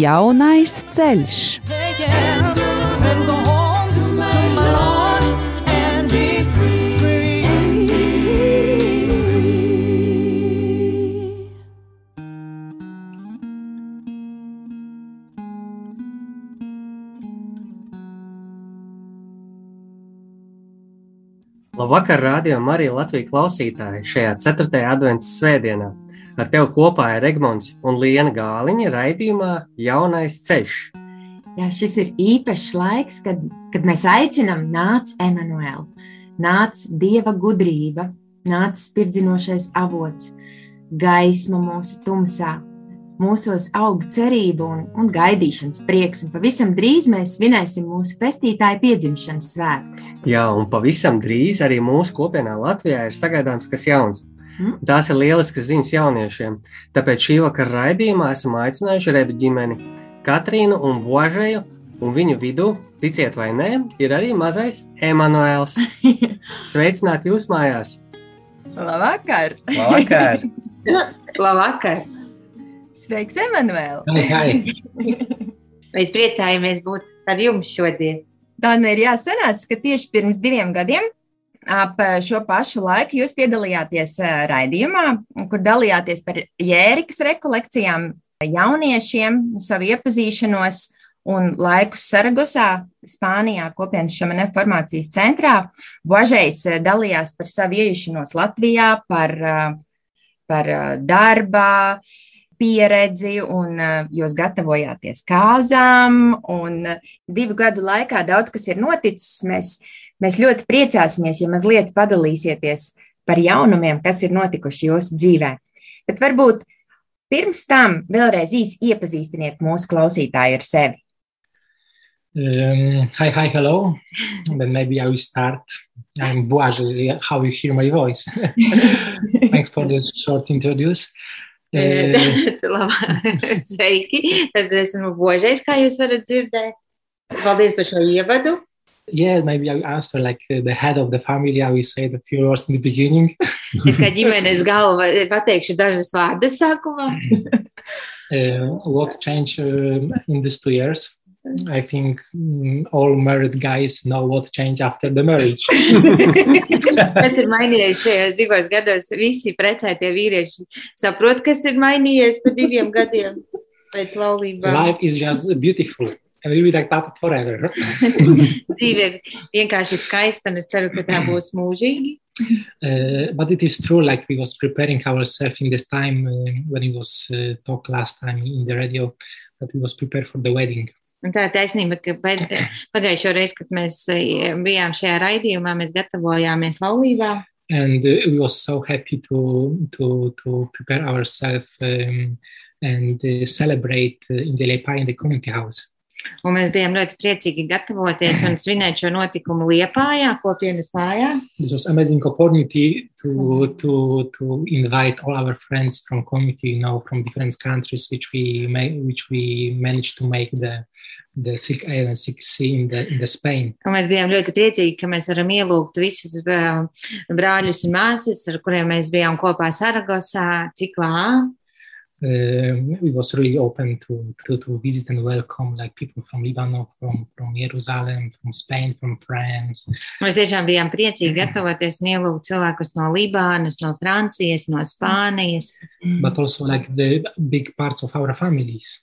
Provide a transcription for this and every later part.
Jaunais ceļš. Labvakar, rādījumā arī Latvijas klausītāji šajā 4. adventas svētdienā. Ar tevi kopā ir Egmonts un Liena Gāliņa raidījumā Jaunais ceļš. Jā, šis ir īpašs laiks, kad, kad mēs aicinām nāc Emanuēlu, nāc Dieva gudrība, nāc spirdzinošais avots, gaisma mūsu tumsā, mūsos aug cerība un, un gaidīšanas prieks. Un pavisam drīz mēs svinēsim mūsu pestītāju piedzimšanas svētkus. Jā, un pavisam drīz arī mūsu kopienā Latvijā ir sagaidāms kas jauns. Mm. Tās ir lieliskas ziņas jauniešiem. Tāpēc šī vakara raidījumā esam aicinājuši Redu ģimeni, Katrīnu un Božēju, un viņu vidū, ticiet vai nē, ir arī mazais Emanuēls. Sveicināti jūs mājās! Labvakar! Labvakar! Labvakar! Sveiks, Emanuēl! Mēs priecājamies būt ar jums šodien. Tā nu ir jāsanāca, ka tieši pirms diviem gadiem ap šo pašu laiku jūs piedalījāties raidījumā, kur dalījāties par jērikas rekolekcijām jauniešiem, savu iepazīšanos un laikus Saragosā, Spānijā, kopienas šamane formācijas centrā. Božais dalījās par savu iejušanos Latvijā, par, par darbā, pieredzi, un jūs gatavojāties kāzām. Un divu gadu laikā daudz kas ir noticis. Mēs, mēs ļoti priecāsimies, ja mazliet padalīsieties par jaunumiem, kas ir notikuši jūsu dzīvē. Bet varbūt pirms tam vēlreiz īsi iepazīstiniet mūsu klausītāju ar sevi. Um, hi, hi, hello. then maybe I will start. I'm Boazel, how you hear my voice. Thanks for the short introduce. Sveiki! Tad esmu božais, kā jūs varat dzirdēt. Paldies par šo ievadu. Yeah, maybe I answer like the head of the family. I will say the few words in the beginning. es kā ģimenes galva pateikšu dažus vārdus sākumā. uh, what changed uh, in these two years? I think mm, all married guys know what changed after the marriage. kas ir mainījies šajos divos gados? Visi precētie vīrieši saprot, kas ir mainījies pa diviem gadiem pēc laulībām. Life is just beautiful. And we'll be like that forever. Dzīve ir vienkārši skaista, un es ceru, ka tā būs mūžīgi. Uh, but it is true, like we was preparing ourselves in this time uh, when it was uh, talked last time in the radio, that we was prepared for the wedding. Un tā ir taisnība, ka pagājušo reizi, kad mēs bijām šajā raidījumā, mēs gatavojāmies laulībā. And uh, we was so happy to, to, to prepare ourselves um, and uh, celebrate in the Lepai in the community house. Un mēs bijām ļoti priecīgi gatavoties un svinēt šo notikumu Liepājā, kopienas mājā. This was amazing opportunity to, to, to invite all our friends from community, you know, from different countries, which we made, which we managed to make the the Sikh Island, Sikh Sea in the, in the Spain. Un mēs bijām ļoti priecīgi, ka mēs varam ielūgt visus brāļus un māsas, ar kuriem mēs bijām kopā Saragosā, Ciklā. We was really open to, to, to visit and welcome like people from Lebanon, from, from Jerusalem, from Spain, from France. Mēs tiešām bijām priecīgi gatavoties un ielūgt cilvēkus no Libānas, no Francijas, no Spānijas. But also like the big parts of our families.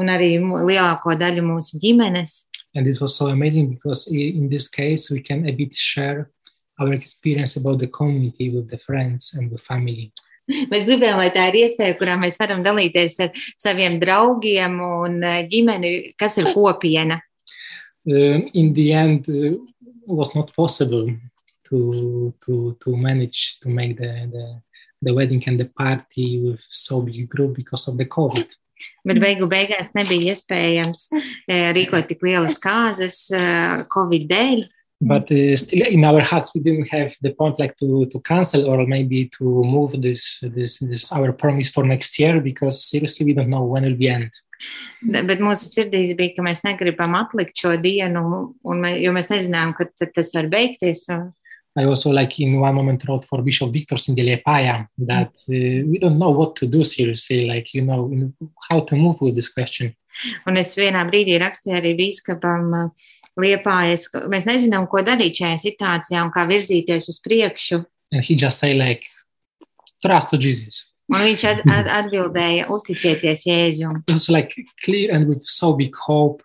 Un arī lielāko daļu mūsu ģimenes. And this was so amazing because in this case we can a bit share our experience about the community with the friends and the family. Mēs gribējām, lai tā ir iespēja, kurā mēs varam dalīties ar saviem draugiem un ģimeni, kas ir kopiena. Uh, in the end, uh, was not possible to, to, to manage to make the, the, the wedding and the party with so big group because of the COVID. Bet beigu beigās nebija iespējams eh, rīkot tik lielas kāzas eh, Covid dēļ. But uh, still, in our hearts, we didn't have the point like to, to cancel or maybe to move this this this our promise for next year because seriously, we don't know when it will be end. Bet mūsu sirdīs bija, ka mēs negribam atlikt šo dienu, un mē, jo mēs nezinām, kad tas var beigties. Un, I also like in one moment wrote for Bishop Victor Sindeliepaya that uh, we don't know what to do seriously, like you know you know, how to move with this question. un es vienā brīdī rakstīju arī bīskapam uh, Liepājas, mēs nezinām, ko darīt šajā situācijā un kā virzīties uz priekšu. And he just say like, trust to Jesus. Un viņš at, at, atbildēja, uzticieties Jēzum. It was like clear and with so big hope,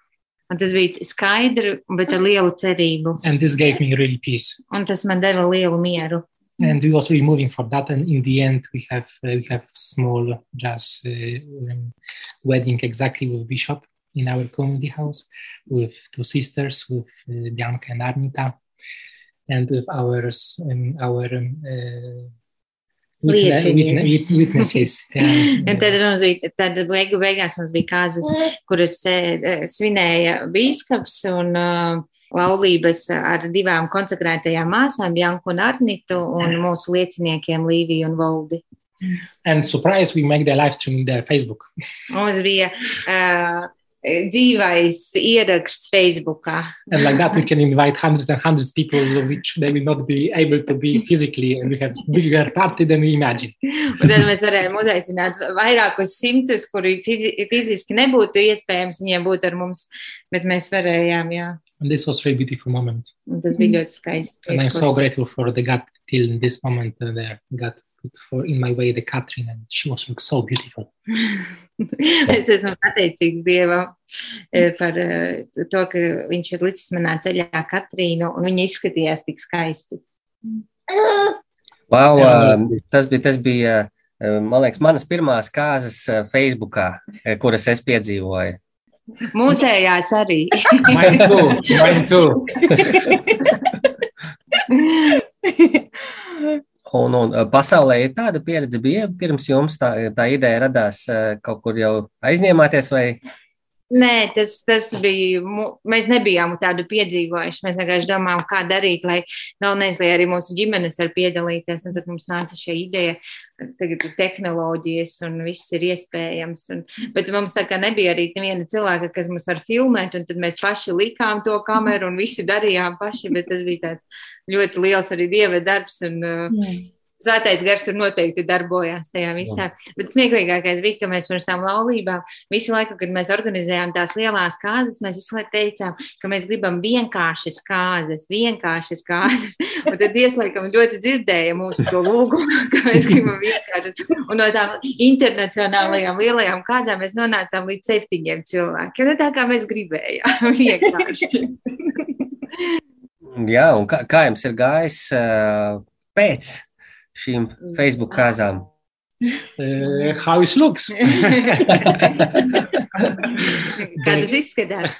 Un tas bija skaidri, bet ar lielu cerību. and this gave me really peace. Un tas man deva lielu mieru. And we was really moving for that. And in the end, we have uh, we have small just uh, um, wedding exactly with Bishop in our community house with two sisters, with uh, Bianca and Arnita, and with our um, our um, uh, Liecinieki. witne- witnesses. yeah. Un tad, mums bija, tad beigu beigās mums bija kāzas, kuras eh, svinēja bīskaps un uh, laulības ar divām konsekrētajām māsām, Janku un Arnitu, un mūsu lieciniekiem Līviju un Voldi. And surprise, we make the live stream in their Facebook. Mums bija uh, dzīvais ieraksts Facebookā. And like that, we can invite hundreds and hundreds of people, which they will not be able to be physically, and we have bigger party than we imagine. Un tad mēs varējām uzaicināt vairākus simtus, kuri fizi fiziski nebūtu iespējams, viņiem būt ar mums, bet mēs varējām, jā. And this was a very beautiful moment. Un tas bija ļoti skaists. And I'm so mirklis. grateful for the God till this moment uh, that God put for in my way the Catherine, and she was look so beautiful. es esmu pateicīgs Dievam eh, par eh, to, ka viņš ir licis manā ceļā Katrīnu, un viņa izskatījās tik skaisti. Wow, um, tas bija, tas bija, um, man liekas, manas pirmās kāzas Facebookā, kuras es piedzīvoju. Mūsējās arī. Mine too. Mine too. Un, un pasaulē ir tāda pieredze, bija. Pirms jums tā, tā ideja radās kaut kur jau aizņēmāties, vai Nē, tas, tas bija. Mēs nebijām tādu piedzīvojuši. Mēs vienkārši domājām, kā darīt, lai galvenais, lai arī mūsu ģimenes var piedalīties. Un tad mums nāca šī ideja, tagad ir tehnoloģijas un viss ir iespējams. Un, bet mums tā kā nebija arī neviena cilvēka, kas mums var filmēt, un tad mēs paši likām to kameru un visi darījām paši. Bet tas bija tāds ļoti liels arī dieva darbs. Un, uh, Svētais gars tur noteikti darbojās tajā visā. Bet smieklīgākais bija, ka mēs pirms tam laulībām visu laiku, kad mēs organizējām tās lielās kārtas, mēs visu laiku teicām, ka mēs gribam vienkāršas kārtas, vienkāršas kārtas. Un tad ieslēgam ļoti dzirdēja mūsu to lūgumu, ka mēs gribam vienkāršas. Un no tām internacionālajām lielajām kārtām mēs nonācām līdz septiņiem cilvēkiem. Nu, tā kā mēs gribējām, vienkārši. jā, un kā, kā jums ir gājis uh, pēc šīm Facebook kāzām? Uh, how it looks. Kā tas izskatās?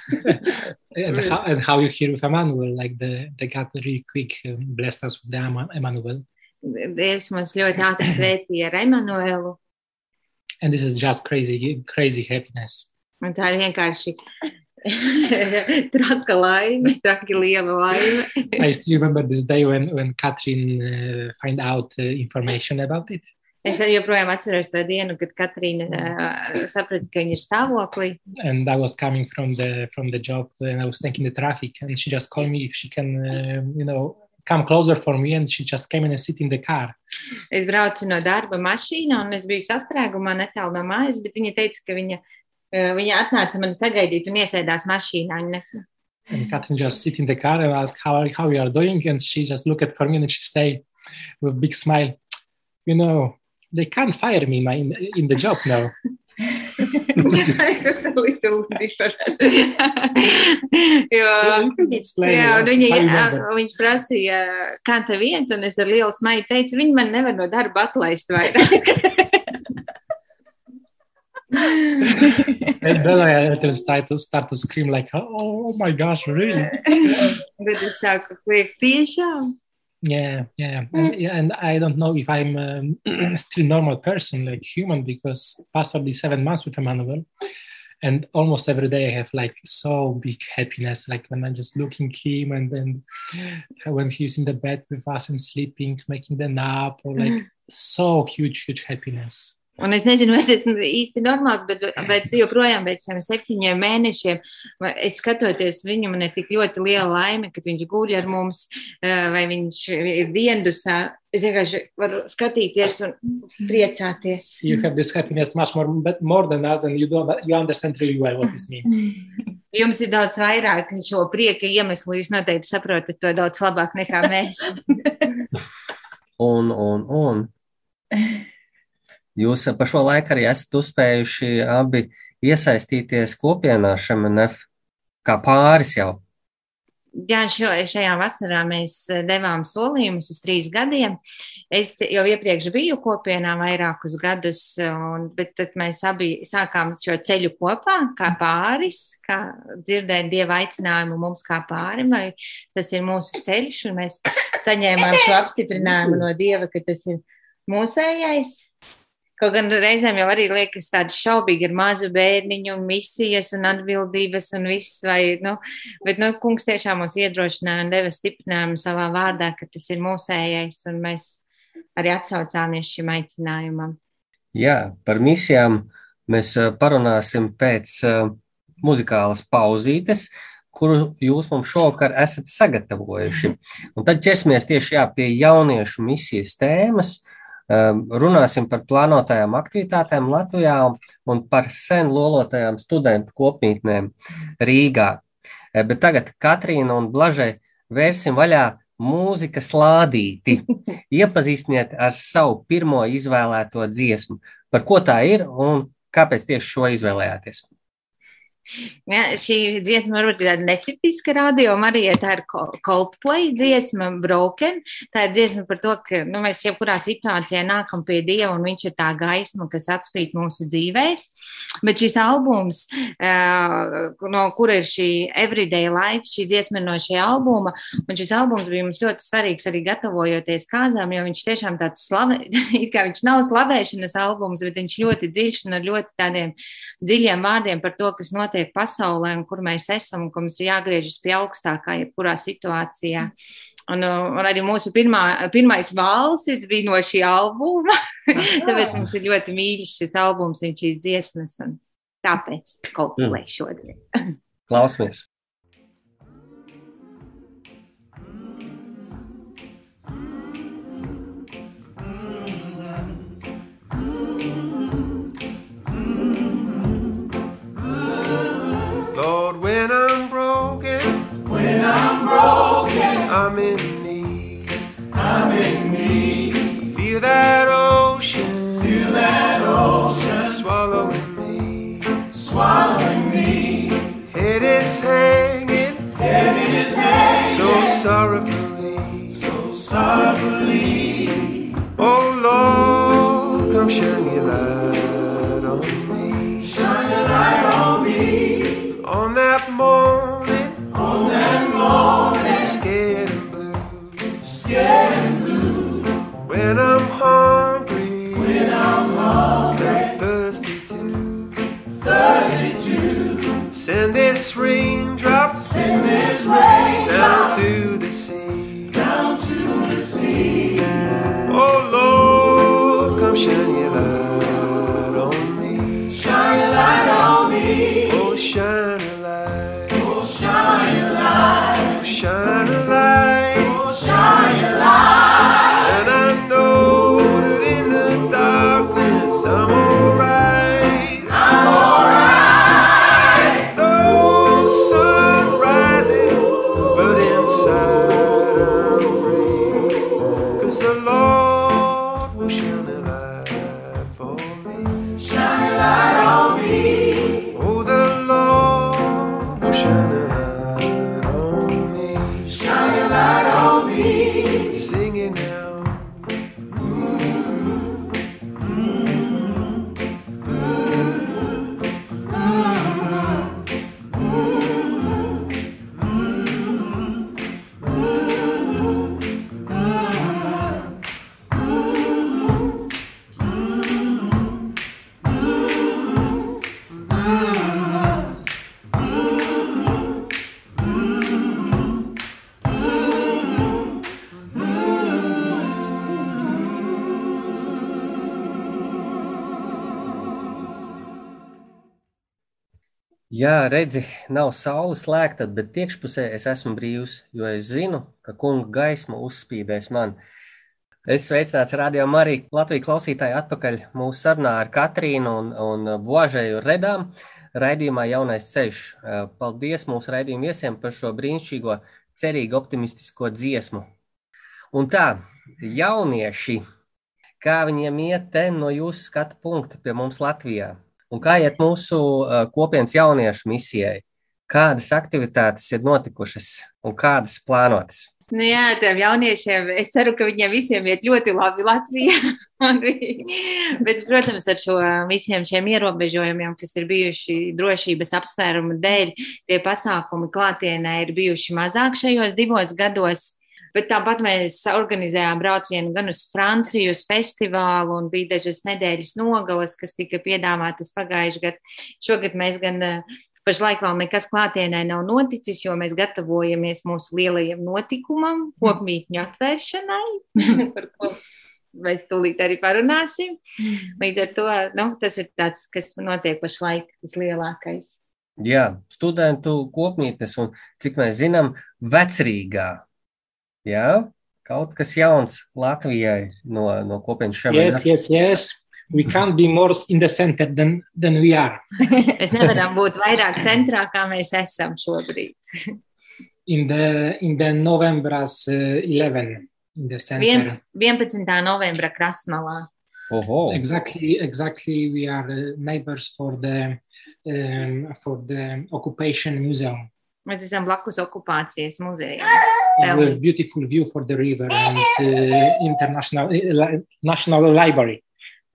and, how, and how you hear with Emmanuel, like the, the God really quick um, blessed us with the Emma- Emmanuel. Dievs mums ļoti ātri svētīja ar Emanuelu. And this is just crazy, crazy happiness. Un tā ir vienkārši traka laime, traki liela laime. I still remember this day when, when Catherine uh, find out uh, information about it. Es joprojām atceros to dienu, kad Katrīna uh, saprata, ka viņa ir stāvoklī. and I was coming from the from the job and I was taking the traffic and she just called me if she can uh, you know come closer for me and she just came in and sit in the car Es braucu no darba mašīnā, un es biju sastrēgumā netālu no mājas, bet viņa teica, ka viņa, viņa atnāca mani sagaidīt un iesēdās mašīnā. Un es, and Catherine just sit in the car and ask how are, how you are doing and she just look at for me and she say with big smile you know they can't fire me in, my, in, in the job now Tas ir little different. jo, You can explain jā, un it, viņa, I remember. viņš prasīja, kā tev iet, un es ar lielu smaidu teicu, viņi man nevar no darba atlaist vairāk. and then I had to start to start to scream like oh, my gosh really? Es sāku kliegt tiešām. yeah yeah. And, yeah, and i don't know if i'm um, still normal person like human because possibly seven months with emmanuel and almost every day i have like so big happiness like when i'm just looking him and then when he's in the bed with us and sleeping making the nap or like so huge huge happiness Un es nezinu, vai es esmu īsti normāls, bet, bet joprojām pēc šiem septiņiem mēnešiem, es skatoties viņu, man ir tik ļoti liela laime, kad viņš guļ ar mums, vai viņš ir diendusā. Es vienkārši varu skatīties un priecāties. You have this happiness much more, but more than us, and you don't, you understand really well what this means. Jums ir daudz vairāk šo prieka iemeslu, jūs noteikti saprotat to daudz labāk nekā mēs. un, un, un. Jūs pa šo laiku arī esat uzspējuši abi iesaistīties kopienā šemenef kā pāris jau. Jā, šo, šajā vasarā mēs devām solījumus uz trīs gadiem. Es jau iepriekš biju kopienā vairākus gadus, un, bet tad mēs abi sākām šo ceļu kopā, kā pāris, kā dzirdēt dieva aicinājumu mums kā pārim, vai tas ir mūsu ceļš, un mēs saņēmām šo apstiprinājumu no dieva, ka tas ir mūsējais. Kaut gan reizēm jau arī liekas tādi šaubīgi ar mazu bērniņu, misijas un atbildības un viss, vai, nu, bet, nu, kungs tiešām mums iedrošināja un deva stiprinājumu savā vārdā, ka tas ir mūsējais, un mēs arī atsaucāmies šim aicinājumam. Jā, par misijām mēs eh, parunāsim pēc uh, muzikālas pauzītes, kuru jūs mums šovakar esat sagatavojuši. Un tad ķersimies tieši jā, pie jauniešu misijas tēmas. Uh, runāsim par plānotajām aktivitātēm Latvijā un par sen lolotajām studentu kopmītnēm Rīgā. Ehm, bet tagad Katrīna un Blažai vērsim vaļā mūzikas lādīti. Iepazīstiniet ar savu pirmo izvēlēto dziesmu. Par ko tā ir un kāpēc tieši šo izvēlējāties? Ja, šī dziesma varbūt ir tāda netipiska radio, arī tā ir Coldplay dziesma, Broken. Tā ir dziesma par to, ka nu, mēs jebkurā situācijā nākam pie Dieva un viņš ir tā gaisma, kas atspīd mūsu dzīvēs. Bet šis albums, no kura ir šī Everyday Life, šī dziesma no šī albuma, un šis albums bija mums ļoti svarīgs arī gatavojoties kāzām, jo viņš tiešām tāds slavē, it kā viņš nav slavēšanas albums, bet viņš ļoti dziļš un ar ļoti tādiem dziļiem vārdiem par to, kas notiek notiek pasaulē un kur mēs esam un ka mums ir jāgriežas pie augstākā jebkurā situācijā. Un, un arī mūsu pirmā, pirmais valsis bija no šī albuma. tāpēc mums ir ļoti mīļš šis albums un šīs dziesmas. Un tāpēc ko lai šodien. Klausamies! I'm in need. I'm in need. Feel that ocean. Feel that ocean. Swallowing me. Swallowing me. Head is hanging. Head is hanging. So sorrowfully. So sorrowfully. Redzi, nav saules slēgta, bet iekšpusē es esmu brīvs, jo es zinu, ka kunga gaisma uzspīdēs man. Es sveicināts Radio Mariju Latviju klausītāju atpakaļ mūsu sarunā ar Katrīnu un, un Božēju Redām raidījumā Jaunais ceļš. Paldies mūsu raidījumu viesiem par šo brīnišķīgo, cerīgi optimistisko dziesmu. Un tā, jaunieši, kā viņiem iet no jūsu skatu punkta pie mums Latvijā? Un kā iet mūsu kopienas jauniešu misijai? Kādas aktivitātes ir notikušas un kādas plānotas? Nu jā, tiem jauniešiem es ceru, ka viņiem visiem iet ļoti labi Latvijā. Bet, protams, ar šo visiem šiem ierobežojumiem, kas ir bijuši drošības apsvērumu dēļ, tie pasākumi klātienē ir bijuši mazāk šajos divos gados. Bet tāpat mēs organizējām braucienu gan uz Franciju, uz festivālu, un bija dažas nedēļas nogales, kas tika piedāvātas pagājušajā gadā. Šogad mēs gan pašlaik vēl nekas klātienē nav noticis, jo mēs gatavojamies mūsu lielajam notikumam, kopmītņu atvēršanai, par ko mēs tūlīt arī parunāsim. Līdz ar to nu, tas ir tāds, kas notiek pašlaik vislielākais. Jā, studentu kopmītnes, un cik mēs zinām, vecrīgā Jā, kaut kas jauns Latvijai no, no kopienas šiem. Yes, yes, yes. We can't be more in the center than, than we are. Mēs nevaram būt vairāk centrā, kā mēs esam šobrīd. in the, in the November's uh, 11, in the center. 11. novembra krasmalā. Oho. Exactly, exactly. We are uh, neighbors for the um, for the occupation museum. Mēs esam blakus okupācijas muzejam. With beautiful view for the river and uh, international uh, national library.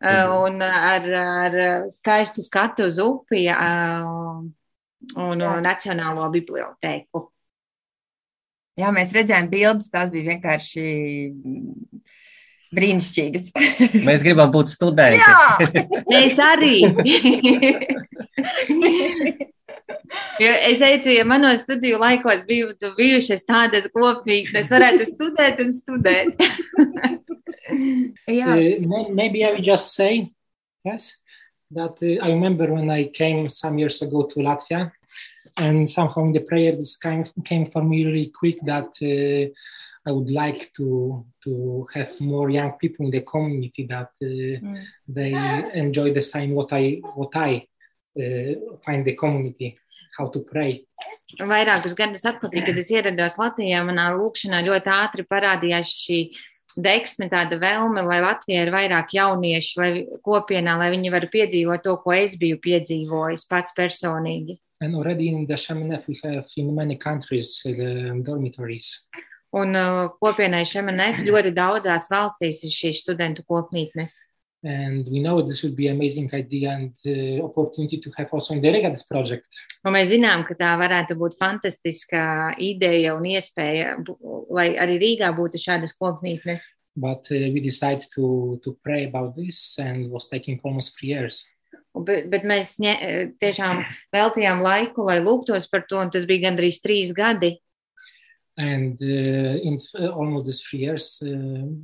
Uh, un ar, ar skaistu skatu uz upi uh, un Jā. Nacionālo bibliotēku. Jā, mēs redzējām bildes, tās bija vienkārši brīnišķīgas. mēs gribam būt studenti. Jā, mēs arī. Jo es teicu, ja manos studiju laikos būtu bijušas tādas kopīgas, varētu studēt un studēt. uh, maybe I would just say, yes, that uh, I remember when I came some years ago to Latvia, and somehow in the prayer this came, came for me really quick that uh, I would like to to have more young people in the community that uh, mm. they enjoy the same what I what I find the community how to pray. Vairākus gadus atpakaļ, kad es ierados Latvijā, manā lūkšanā ļoti ātri parādījās šī deksme, tāda vēlme, lai Latvijā ir vairāk jauniešu, lai kopienā, lai viņi var piedzīvot to, ko es biju piedzīvojis pats personīgi. And already in the Shemenef we have in many countries uh, dormitories. Un uh, kopienai Shemenef ļoti daudzās valstīs ir šīs studentu kopmītnes. And we know this will be amazing idea and uh, opportunity to have also in the Riga this project. Un mēs zinām, ka tā varētu būt fantastiska ideja un iespēja, lai arī Rīgā būtu šādas kopmītnes. But uh, we decided to, to pray about this and was taking almost three years. Bet, bet mēs ņē, tiešām veltījām laiku, lai lūgtos par to, un tas bija gandrīz trīs gadi. And uh, in uh, almost these three years uh,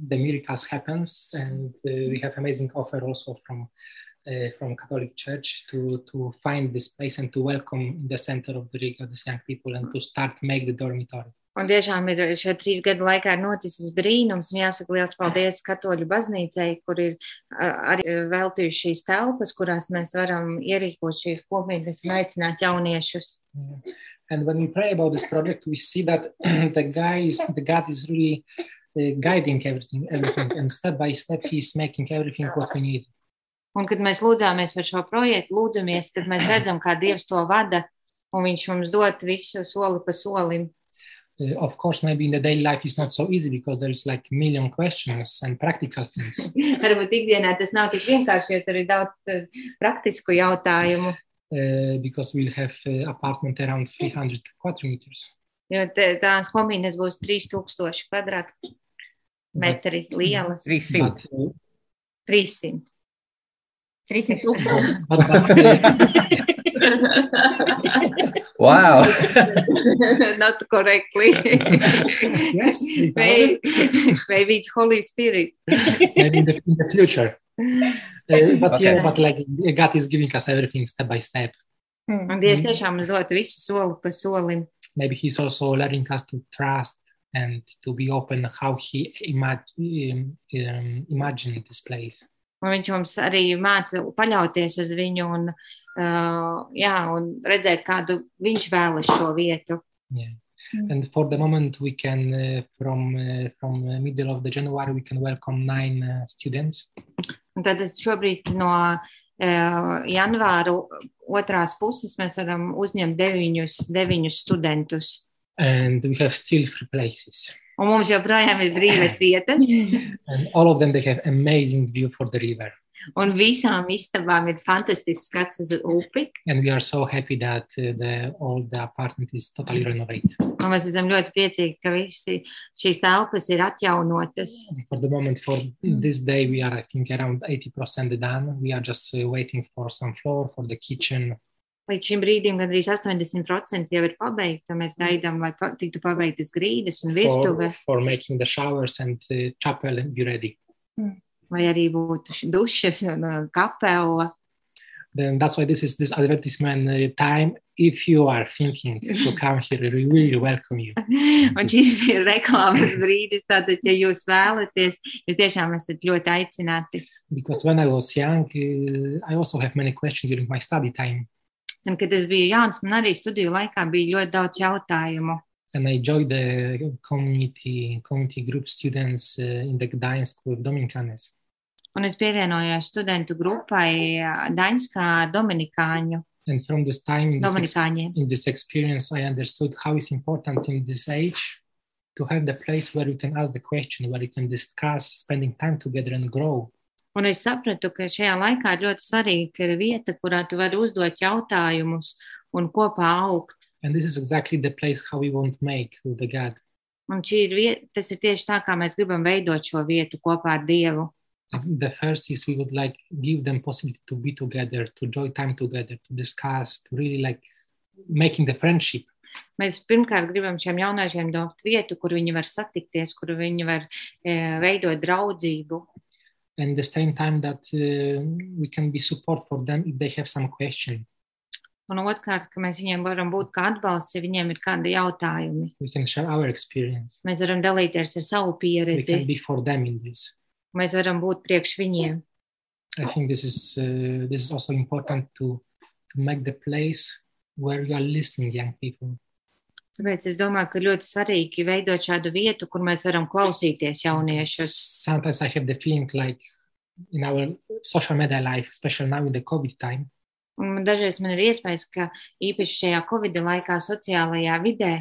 the miracles happens and we have amazing offer also from from Catholic Church to to find this place and to welcome in the center of the Riga these young people and to start make the dormitory. Un tiešām ir šo trīs gadu laikā noticis brīnums, un jāsaka liels paldies Katoļu baznīcai, kur ir arī veltījuši šīs telpas, kurās mēs varam ierīkot šīs kopības un aicināt jauniešus. Yeah. And when we pray about this project, we see that the guy is, the God is really uh, guiding everything, everything, and step by step, He's making everything what we need. Un, kad mēs lūdzāmies par šo projektu, lūdzamies, tad mēs redzam, kā Dievs to vada, un Viņš mums dod visu soli pa solim. Uh, of course, maybe in the daily life it's not so easy because there's like a million questions and practical things. Varbūt ikdienā tas nav tik vienkārši, jo tur ir daudz uh, praktisku jautājumu. Uh, because we'll have uh, apartment around 300 quadratmeters. Jo tās kombīnes būs 3000 kvadrātmetri lielas. 300. But, uh, 300. 300 tūkstoši. but, but, Wow! Not correctly. yes, maybe, maybe it's Holy Spirit. maybe in the, in the future. Uh, but Okay. yeah, but like God is giving us everything step by step. Mm. Un Dievs tiešām mums dod visu soli pa solim. maybe he's also learning us to trust and to be open how he imag- um, um, imagined this place. Un viņš mums arī māca paļauties uz viņu un, uh, jā, un redzēt, kādu viņš vēlas šo vietu. Yeah. Mm. And for the moment, we can uh, from uh, from uh, middle of the January we can welcome nine uh, students, Un tad šobrīd no uh, janvāra otrās puses mēs varam uzņemt deviņus, deviņus studentus. and we have still three places. Un mums joprojām ir brīvas vietas, And all of them they have amazing view for the river. Un visām istabām ir fantastisks skats uz upi. And we are so happy that uh, the all the apartment is totally renovated. Un mēs esam ļoti priecīgi, ka visi šīs telpas ir atjaunotas. For the moment, for this day, we are I think around eighty percent done. We are just uh, waiting for some floor for the kitchen Līdz šim brīdim gandrīz 80% jau ir pabeigta. Mēs gaidām, lai pa, tiktu pabeigtas grīdas un virtuve, for, for making the showers and uh, chapel be ready. Vai arī būtu ši- dušas un uh, kapela. Then that's why this is this advertisement uh, time. If you are thinking to come here, we really welcome you. Un šis ir reklāmas brīdis. Tātad, ja jūs vēlaties, jūs tiešām esat ļoti aicināti. Because when I was young, uh, I also have many questions during my study time, Un, kad es biju jauns, man arī studiju laikā bija ļoti daudz jautājumu. And I joined the community community group students uh, in the Gdańsk with Dominicanes. Un es pievienojos studentu grupai ā, Daņskā ar Dominikāņu, And from this time, in this, in this experience, I understood how it's important in this age to have the place where you can ask the question, where you can discuss, spending time together and grow. Un es sapratu, ka šajā laikā ļoti svarīgi, ka ir vieta, kurā tu vari uzdot jautājumus un kopā augt. And this is exactly the place how we want to make the God. Un šī ir vieta, tas ir tieši tā, kā mēs gribam veidot šo vietu kopā ar Dievu. The first is we would like give them possibility to be together, to enjoy time together, to discuss, to really like making the friendship. Mēs pirmkārt gribam šiem jauniešiem dot vietu, kur viņi var satikties, kur viņi var e, veidot draudzību. And the same time that uh, we can be support for them if they have some question. Un otrkārt, ka mēs viņiem varam būt kā atbalsts, ja viņiem ir kādi jautājumi. We can share our experience. Mēs varam dalīties ar savu pieredzi, can be for them in this. mēs varam būt priekš viņiem. I think this is uh, this is also important to to make the place where you are listening, young people. Tāpēc es domāju, ka ļoti svarīgi veidot šādu vietu, kur mēs varam klausīties jauniešus. Sometimes I have the feeling like in our social media life, especially now in the COVID time, dažreiz man ir iespējas, ka īpaši šajā Covid laikā sociālajā vidē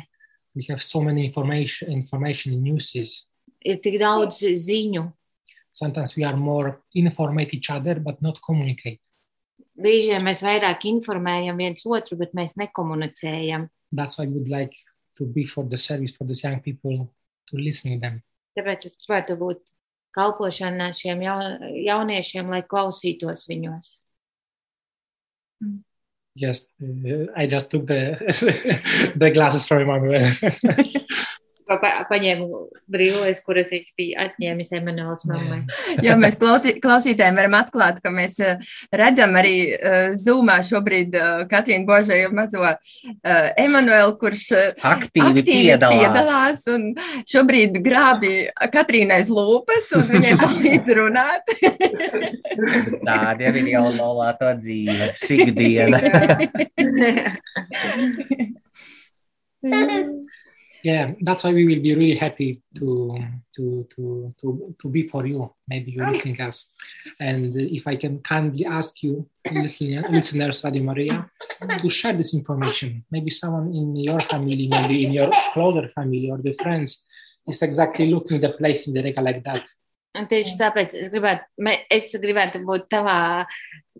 we have so many information information in newses. ir tik daudz ziņu. Sometimes we are more informate each other but not communicate. Brīžiem mēs vairāk informējam viens otru, bet mēs nekomunicējam. That's why I would like to be for the service for these young people to listen to them. Tāpēc es gribētu būt kalpošanā šiem jau- jauniešiem, lai klausītos viņos. Yes, uh, I just took the the glasses from Emmanuel. Pa, pa, paņēmu brīvais, kuras viņš bija atņēmis Emanuēlas mammai. Jā, mēs klausī- klausītājiem varam atklāt, ka mēs eh, redzam arī uh, Zoomā šobrīd uh, Katrīnu Božēju mazo uh, Emanuelu, kurš uh, Aktīvi, piedalās. piedalās un šobrīd grābi Katrīnais lūpas un viņai palīdz runāt. Tāda ir jau nolāto dzīve, ikdiena. yeah, that's why we will be really happy to to to to to be for you. Maybe you're listening us, and if I can kindly ask you, listening, listeners, Radio Maria, to share this information. Maybe someone in your family, maybe in your closer family or the friends, is exactly looking the place in the Rega like that. Un tieši tāpēc es gribētu, me- es gribētu būt tavā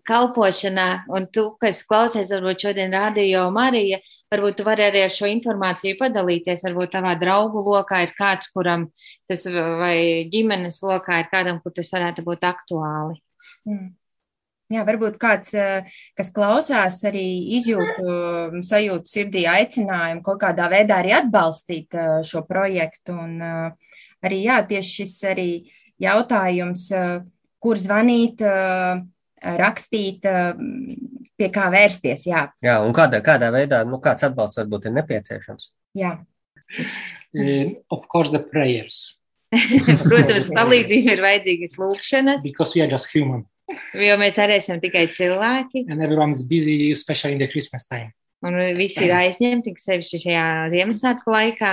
kalpošanā, un tu, kas klausies, varbūt šodien rādījo Marija, varbūt tu vari arī ar šo informāciju padalīties. Varbūt tavā draugu lokā ir kāds, kuram tas vai ģimenes lokā ir kādam, kur tas varētu būt aktuāli. Mm. Jā, varbūt kāds, eh, kas klausās, arī izjūtu um, sajūtu sirdī aicinājumu kaut kādā veidā arī atbalstīt eh, šo projektu. Un eh, arī, jā, tieši šis arī jautājums, kur zvanīt, rakstīt, pie kā vērsties. Jā, jā un kādā, kādā veidā, nu, kāds atbalsts varbūt ir nepieciešams? Jā. Uh, of course, the prayers. Protams, palīdzība ir vajadzīgas lūkšanas. Because we are just human. Jo mēs arī esam tikai cilvēki. And everyone's busy, especially in the Christmas time. Un visi ir aizņemti, sevišķi šajā Ziemassvētku laikā.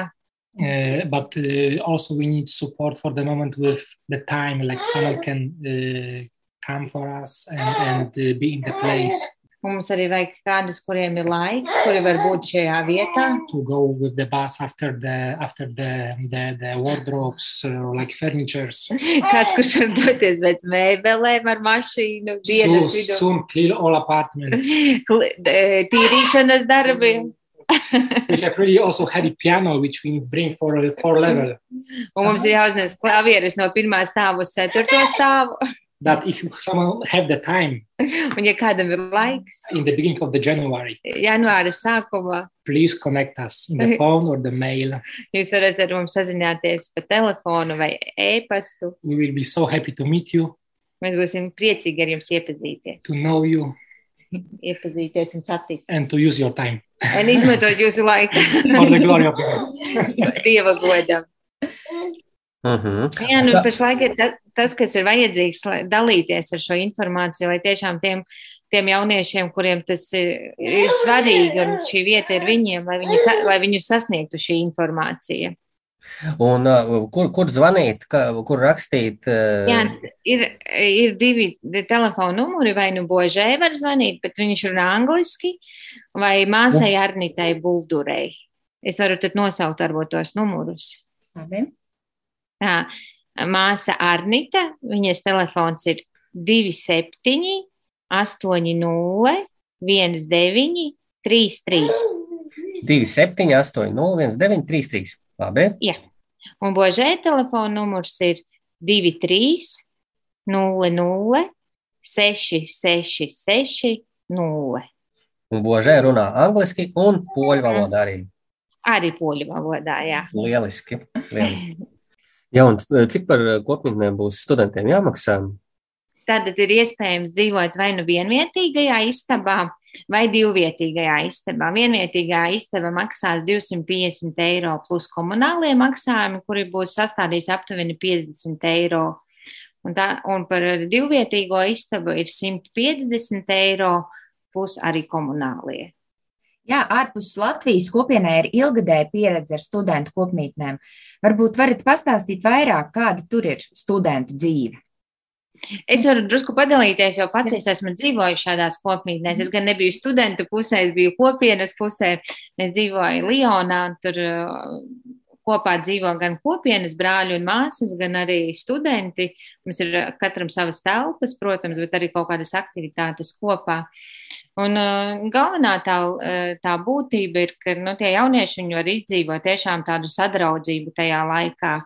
Uh, but uh, also we need support for the moment with the time, like someone can uh, come for us and, and uh, be in the place. Mums arī vajag kādus, kuriem ir laiks, kuri var būt šajā vietā. To go with the bus after the after the the, the wardrobes or like furnitures. Kāds, kurš var doties pēc mēbelēm ar mašīnu, dienas so, vidū. Soon clear all apartments. Tīrīšanas darbiem. we have really also had a piano which we need bring for four level. Un mums ir jāuznes klavieres no pirmā stāva uz ceturto stāvu. That if someone have the time Un, ja kādam ir laiks, in the beginning of the January, janvāra sākumā, please connect us in the phone or the mail. jūs varat ar mums sazināties pa telefonu vai e-pastu. We will be so happy to meet you, Mēs būsim priecīgi ar jums iepazīties, to know you, iepazīties un satikt. and to use your time Un izmantot jūsu laiku for the glory of God. Dieva godam. Uh -huh. Jā, nu, pašlaik ir ta, tas, kas ir vajadzīgs, lai dalīties ar šo informāciju, lai tiešām tiem, tiem jauniešiem, kuriem tas ir, ir svarīgi un šī vieta ir viņiem, lai, viņi, sa- lai viņus sasniegtu šī informācija. Un uh, kur, kur zvanīt, ka, kur rakstīt? Uh, Jā, ir, ir divi telefona numuri, vai nu Božē var zvanīt, bet viņš runā angliski, vai māsai Arnitai Buldurei. Es varu tad nosaukt varbūt tos numurus. Labi. Māsa Arnita, viņas telefons ir 27, 80, 19, 33. 27, 8, 0, 1, 9, 3, 3. Labi. Jā. Un Božē telefona numurs ir 23, 00, 666, 0. Un Božē runā angliski un poļu valodā arī. Arī poļu valodā, jā. Lieliski. Lieliski. Jā, un cik par kopmītnēm būs studentiem jāmaksā? Tad ir iespējams dzīvot vai nu vienvietīgajā istabā, vai divvietīgajā istabā. Vienvietīgā istaba maksās 250 eiro plus komunālie maksājumi, kuri būs sastādījis aptuveni 50 eiro. Un, tā, un par divvietīgo istabu ir 150 eiro plus arī komunālie. Jā, ārpus Latvijas kopienai ir ilgadēja pieredze ar studentu kopmītnēm. Varbūt varat pastāstīt vairāk, kāda tur ir studentu dzīve. Es varu drusku padalīties, jo pati es esmu dzīvojusi šādās kopmītnēs. Es gan nebiju studentu pusē, es biju kopienas pusē. Es dzīvoju Lionā, tur uh, kopā dzīvo gan kopienas brāļi un māsas, gan arī studenti. Mums ir uh, katram savas telpas, protams, bet arī kaut kādas aktivitātes kopā. Un uh, galvenā tā, uh, tā būtība ir, ka nu, tie jaunieši var izdzīvot tiešām tādu sadraudzību tajā laikā,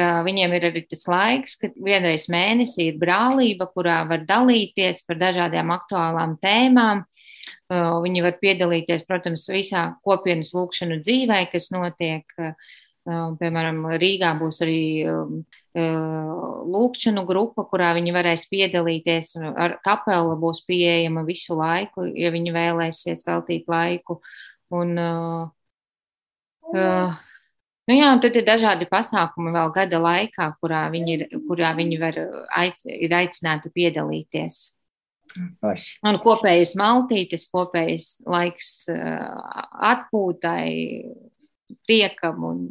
viņiem ir arī tas laiks, kad vienreiz mēnesī ir brālība, kurā var dalīties par dažādām aktuālām tēmām. Uh, Viņi var piedalīties, protams, visā kopienas lūkšanu dzīvē, kas notiek. Piemēram, Rīgā būs arī lūkšanu grupa, kurā viņi varēs piedalīties. Ar kapela būs pieejama visu laiku, ja viņi vēlēsies veltīt laiku. Un, uh, uh, Nu jā, un tad ir dažādi pasākumi vēl gada laikā, kurā viņi ir, kurā viņi var, aic, ir aicināti piedalīties. Forši. Un kopējas maltītes, kopējas laiks uh, atpūtai, priekam un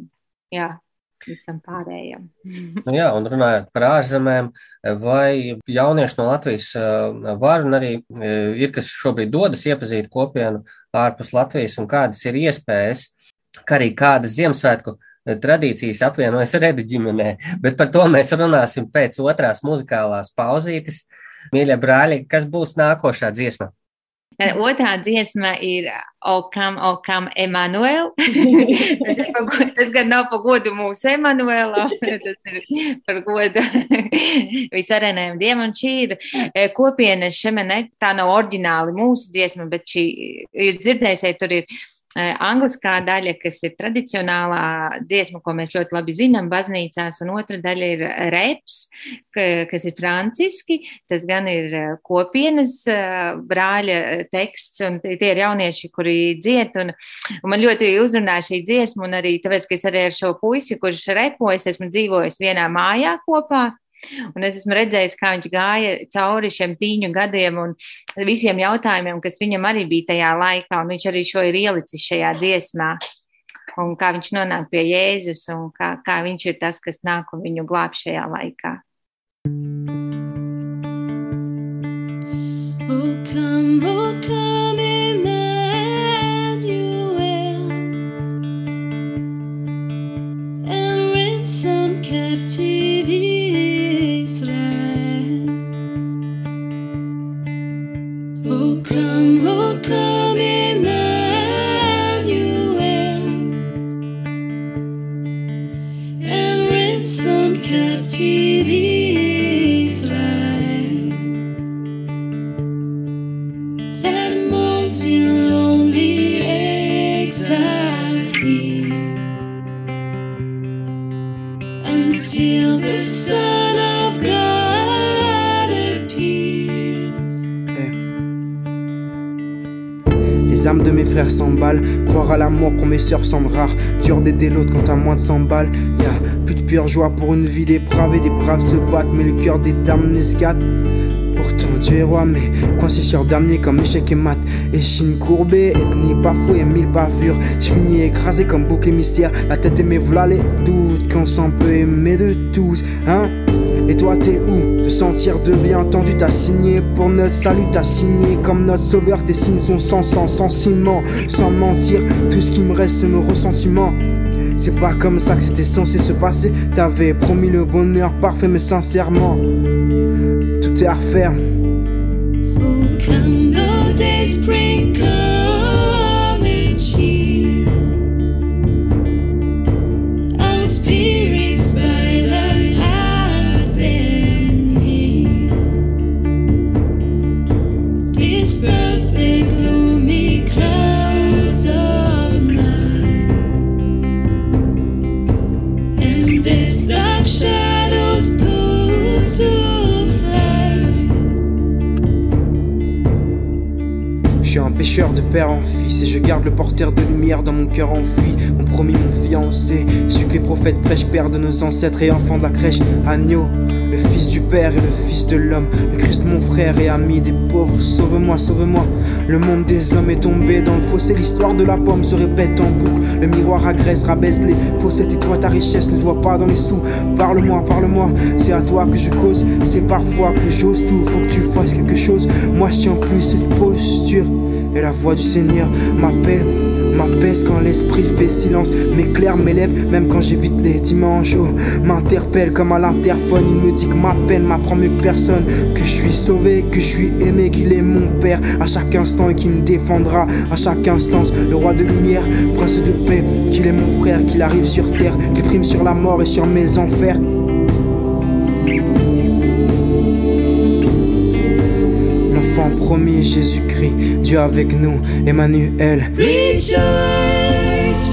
jā, visam pārējam. Nu, jā, un runājot par ārzemēm, vai jaunieši no Latvijas uh, var un arī uh, ir, kas šobrīd dodas iepazīt kopienu ārpus Latvijas un kādas ir iespējas, kā arī kādas Ziemassvētku tradīcijas apvienojas redu ģimenē, bet par to mēs runāsim pēc otrās muzikālās pauzītes. Mīļie brāļi, kas būs nākošā dziesma? Otrā dziesma ir Okam, Okam, Emanuēl. tas, ir par, tas gan nav par godu mūsu Emanuēlam, tas ir par godu visvarenajam dievam. Un šī ir kopiena šemene, tā nav oriģināli mūsu dziesma, bet šī, jūs dzirdēsiet, tur ir angliskā daļa, kas ir tradicionālā dziesma, ko mēs ļoti labi zinām baznīcās, un otra daļa ir reps, kas ir franciski. Tas gan ir kopienas brāļa teksts, un tie ir jaunieši, kuri dzied, un, un man ļoti uzrunā šī dziesma, un arī tāpēc, ka es arī ar šo puisi, kurš repojas, esmu dzīvojis vienā mājā kopā. Un es esmu redzējis, kā viņš gāja cauri šiem tīņu gadiem un visiem jautājumiem, kas viņam arī bija tajā laikā. Viņš arī šo ir ielicis šajā dziesmā. Un kā viņš nonāk pie Jēzus un kā, kā viņš ir tas, kas nāk un viņu glāb šajā laikā. Oh, come, oh, come, Croire à l'amour pour mes sœurs semble rare. Dur d'aider l'autre quand à moins de 100 balles. Y'a plus de pure joie pour une vie dépravée. Des braves se battent, mais le cœur des dames n'escatte. Pourtant Dieu est roi, mais coincé sur damier comme échec et mat. Échine courbée, ethnie bafouée, mille bavures. J'finis écrasé comme bouc émissaire. La tête et mes v'là les doutes qu'on s'en peut aimer de tous, hein? Et toi t'es où? Te sentir de bien entendu t'as signé Pour notre salut t'as signé Comme notre sauveur tes signes sont sans sang, sans ciment Sans mentir, tout ce qui me reste c'est nos ressentiments c'est pas comme ça que c'était censé se passer T'avais promis le bonheur parfait mais sincèrement Tout est à refaire De père en fils et je garde le porteur de lumière dans mon cœur enfui. Mon promis, mon fiancé, celui que les prophètes prêchent, père de nos ancêtres et enfant de la crèche. Agneau, le fils du père et le fils de l'homme. Le Christ, mon frère et ami des pauvres. Sauve-moi, sauve-moi. Le monde des hommes est tombé dans le fossé. L'histoire de la pomme se répète en boucle. Le miroir agresse, rabaisse les fossettes et toi ta richesse ne se voit pas dans les sous. Parle-moi, parle-moi. C'est à toi que je cause. C'est parfois que j'ose tout. Faut que tu fasses quelque chose. Moi, je tiens plus cette posture. Et la voix du Seigneur m'appelle, m'apaise quand l'esprit fait silence, m'éclaire mes lèvres, même quand j'évite les dimanches. Oh, m'interpelle comme à l'interphone, il me dit que ma peine m'apprend mieux que personne, que je suis sauvé, que je suis aimé, qu'il est mon père à chaque instant et qu'il me défendra à chaque instance. Le roi de lumière, prince de paix, qu'il est mon frère, qu'il arrive sur terre, qu'il prime sur la mort et sur mes enfers. L'enfant promis, Jésus-Christ, Dieu avec nous, Emmanuel. Rejoice,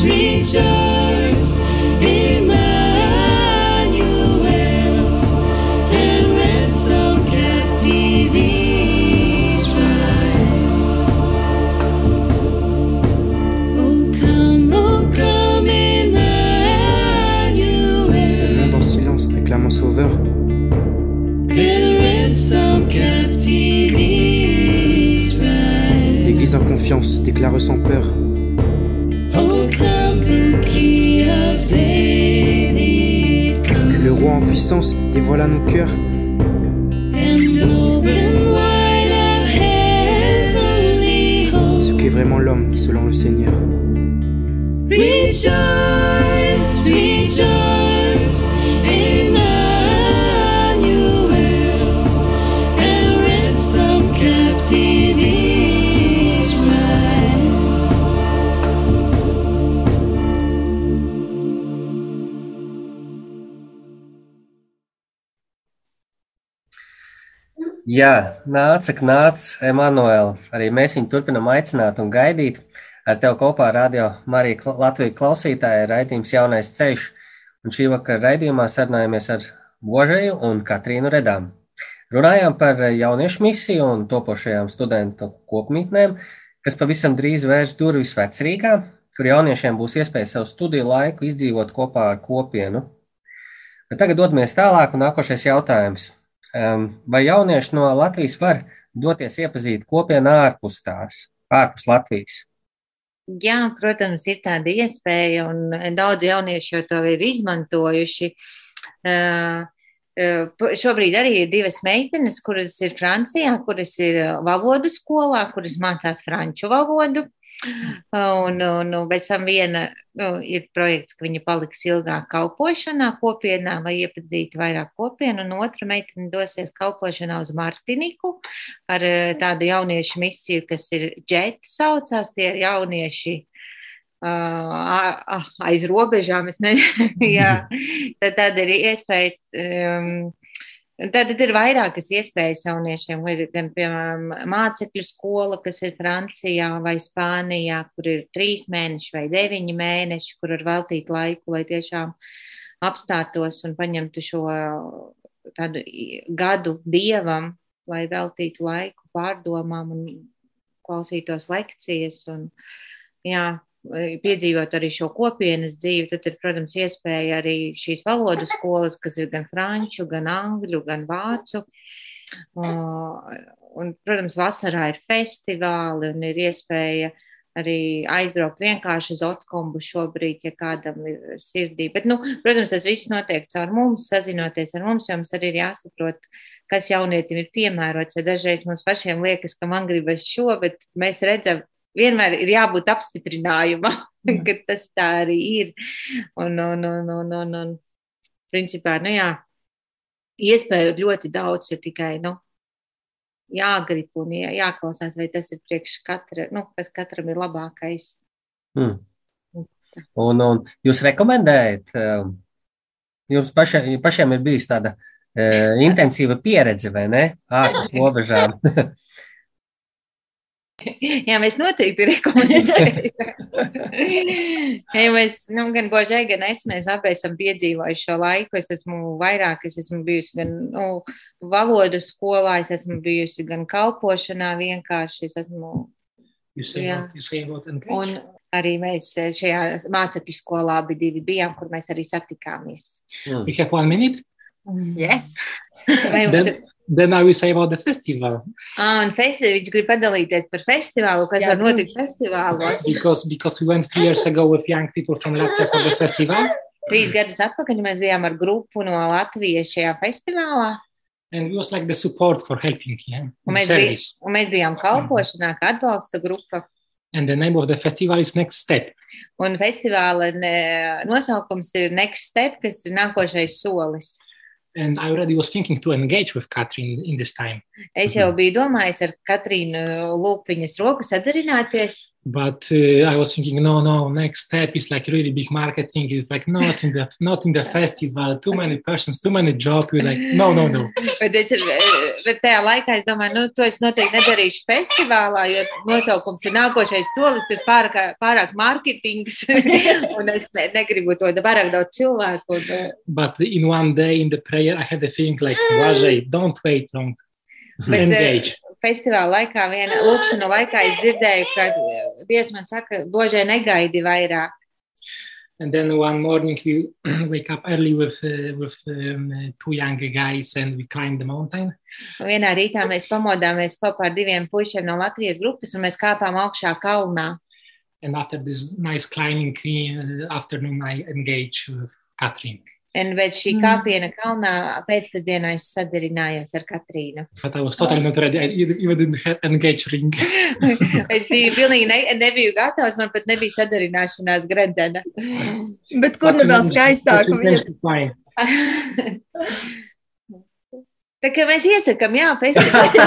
rejoice, confiance déclare sans peur. Que le roi en puissance dévoile à nos cœurs. Ce qu'est vraiment l'homme selon le Seigneur. Rejoice, Jā, nāca, nāca Emanuēl. Arī mēs viņu turpinām aicināt un gaidīt. Ar tevi kopā radio Marija Latvija klausītāja raidījums Jaunais ceļš, un šī vakara raidījumā sarunājamies ar Božeju un Katrīnu Redām. Runājām par jauniešu misiju un topošajām studentu kopmītnēm, kas pavisam drīz vērs durvis vecrīgā, kur jauniešiem būs iespēja savu studiju laiku izdzīvot kopā ar kopienu. Bet tagad dodamies tālāk, un nākošais jautājums. Vai jaunieši no Latvijas var doties iepazīt kopienu ārpus tās, ārpus Latvijas? Jā, protams, ir tāda iespēja, un daudz jaunieši jau to ir izmantojuši. Uh, Šobrīd arī ir divas meitenes, kuras ir Francijā, kuras ir uh, valodu skolā, kuras mācās franču valodu. Un, un, un pēc tam viena nu, ir projekts, ka viņa paliks ilgāk kalpošanā kopienā, lai iepazītu vairāk kopienu, un otra meitene dosies kalpošanā uz Martiniku ar eh, tādu jauniešu misiju, kas ir džeti saucās, tie ir jaunieši uh, aiz robežām, es nezinu, jā, tad tāda ir iespēja. Um, Tad ir vairākas iespējas jauniešiem. Ir gan, piemēram, mācekļu skola, kas ir Francijā vai Spānijā, kur ir trīs mēneši vai deviņi mēneši, kur var veltīt laiku, lai tiešām apstātos un paņemtu šo tādu gadu dievam, lai veltītu laiku pārdomām un klausītos lekcijas. Un, jā, piedzīvot arī šo kopienas dzīvi, tad ir, protams, iespēja arī šīs valodu skolas, kas ir gan franču, gan angļu, gan vācu. Un, protams, vasarā ir festivāli un ir iespēja arī aizbraukt vienkārši uz Otkombu šobrīd, ja kādam ir sirdī. Bet, nu, protams, tas viss notiek caur mums, sazinoties ar mums, jo mums arī ir jāsaprot, kas jaunietim ir piemērots. Jo dažreiz mums pašiem liekas, ka man gribas šo, bet mēs redzam, vienmēr ir jābūt apstiprinājumam, ka tas tā arī ir. Un, un, un, un, un, un principā, nu jā, iespēju ļoti daudz, ja tikai, nu, jāgrib un jā, jāklausās, vai tas ir priekš katra, nu, kas katram ir labākais. Hmm. Un, un jūs rekomendējat, um, jums pašiem, pašiem ir bijusi tāda uh, intensīva pieredze, vai ne? Ārpus robežām. Jā, mēs noteikti rekomendējam. ja mēs, nu, gan Božai, gan es, mēs abi esam piedzīvojuši šo laiku. Es esmu vairāk, es esmu bijusi gan nu, valodu skolā, es esmu bijusi gan kalpošanā vienkārši. Es esmu, you say about engage? un arī mēs šajā mācekļu skolā abi divi bijām, kur mēs arī satikāmies. Minute. Yes. Vai jums ir? Then, I will say about the festival Ah, un festi viņš grib padalīties par festivālu, kas Jā, var notikt festivālos. because because we went three years ago with young people from Latvia for the festival, Trīs gadus atpakaļ mēs bijām ar grupu no Latvijas šajā festivālā. and it was like the support for helping, yeah, Un mēs, bij, un mēs bijām kalpošanā, kā atbalsta grupa. And the name of the festival is Next Step. Un festivāla nosaukums ir Next Step, kas ir nākošais solis. And I already was thinking to engage with Catherine in this time, Es jau biju domājis ar Katrīnu lūgt viņas roku sadarināties, but uh, I was thinking, no, no, Next Step is like really big marketing. It's like not in the not in the festival. Too many persons, too many jobs. We're like, no, no, no. bet, es, bet tajā laikā es domāju, nu, to es noteikti nedarīšu festivālā, jo nosaukums ir nākošais solis, tas pārāk, pārāk mārketings, un es ne, negribu to pārāk daudz cilvēku. Un, uh, But in one day in the prayer, I had the feeling like, Rajay, don't wait long. Bet, engage. festivāla laikā, viena lūkšana laikā es dzirdēju, ka eh, Dievs man saka, Božai negaidi vairāk. And then one morning we wake up early with uh, with um, uh, two young guys and we climb the mountain. Un vienā rītā mēs pamodāmies kopā ar diviem puišiem no Latvijas grupas, un mēs kāpām augšā kalnā. And after this nice climbing uh, afternoon, I engage with Catherine. Un pēc šī Mm. kāpiena kalnā pēcpusdienā es sadarinājos ar Katrīnu. But I was totally not ready. I even didn't have engage ring. es biju pilnīgi ne, nebiju gatavs, man pat nebija sadarināšanās gredzena. Bet kur nu vēl skaistāku But we vietu? managed to climb. Tā kā mēs iesakām, jā, festivālā.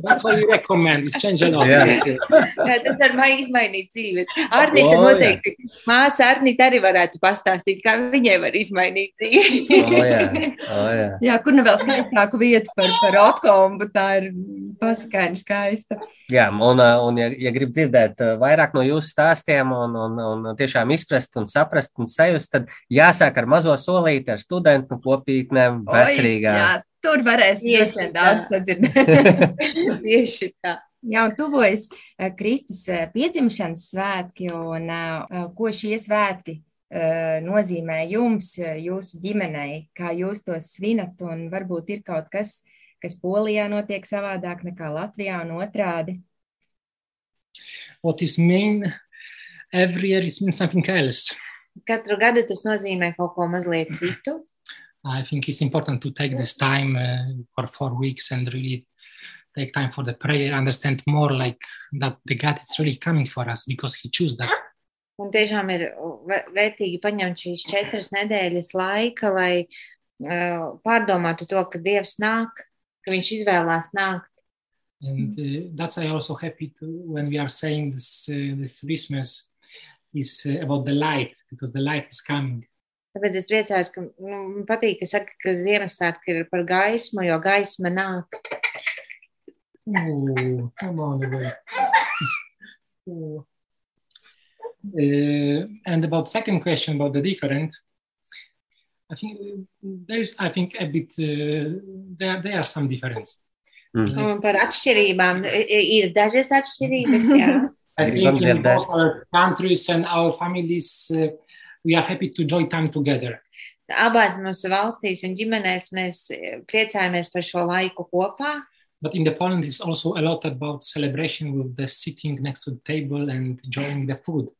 That's why we recommend. It's changed a lot. Yeah. Jā, tas var mai- izmainīt dzīvi. Arnita O, jā. noteikti, māsa Arnita arī varētu pastāstīt, kā viņai var izmainīt dzīvi. O, jā, o, jā. Jā, kur nu vēl skaistāku vietu par, par okombu, tā ir pasakaini skaista. Jā, un, uh, un ja, ja grib dzirdēt uh, vairāk no jūsu stāstiem un, un, un tiešām izprast un saprast un sajust, tad jāsāk ar mazo solīti, ar studentu kopītnēm, Oi, vecrīgā. Jā, tur varēs tā. daudz sadzirdēt. Tieši tā. Jā, un tuvojas eh, Kristus eh, piedzimšanas svētki, un eh, ko šie svētki nozīmē jums, jūsu ģimenei, kā jūs to svinat, un varbūt ir kaut kas, kas Polijā notiek savādāk nekā Latvijā un otrādi. What is mean every year is mean something else. Katru gadu tas nozīmē kaut ko mazliet citu. I think it's important to take this time uh, for four weeks and really take time for the prayer, understand more like that the God is really coming for us because He chose that. Un tiešām ir vē- vērtīgi paņemt šīs četras nedēļas laika, lai uh, pārdomātu to, ka Dievs nāk, ka Viņš izvēlās nākt. And uh, that's I'm also happy to when we are saying this uh, the Christmas is uh, about the light because the light is coming. Tāpēc es priecājos, ka nu, man patīk, ka saka, ka Ziemassvētki ir par gaismu, jo gaisma nāk. Oh, come on away. Oh. Uh, and about second question about the different, I think there's I think a bit uh, there there are some difference. Mhm. Un par atšķirībām i- i- ir dažas atšķirības, jā. I think in both our countries and our families, uh, we are happy to join time together. Abās mūsu valstīs un ģimenēs mēs eh, priecājamies par šo laiku kopā. But in the Poland, it's also a lot about celebration with the sitting next to the table and enjoying the food.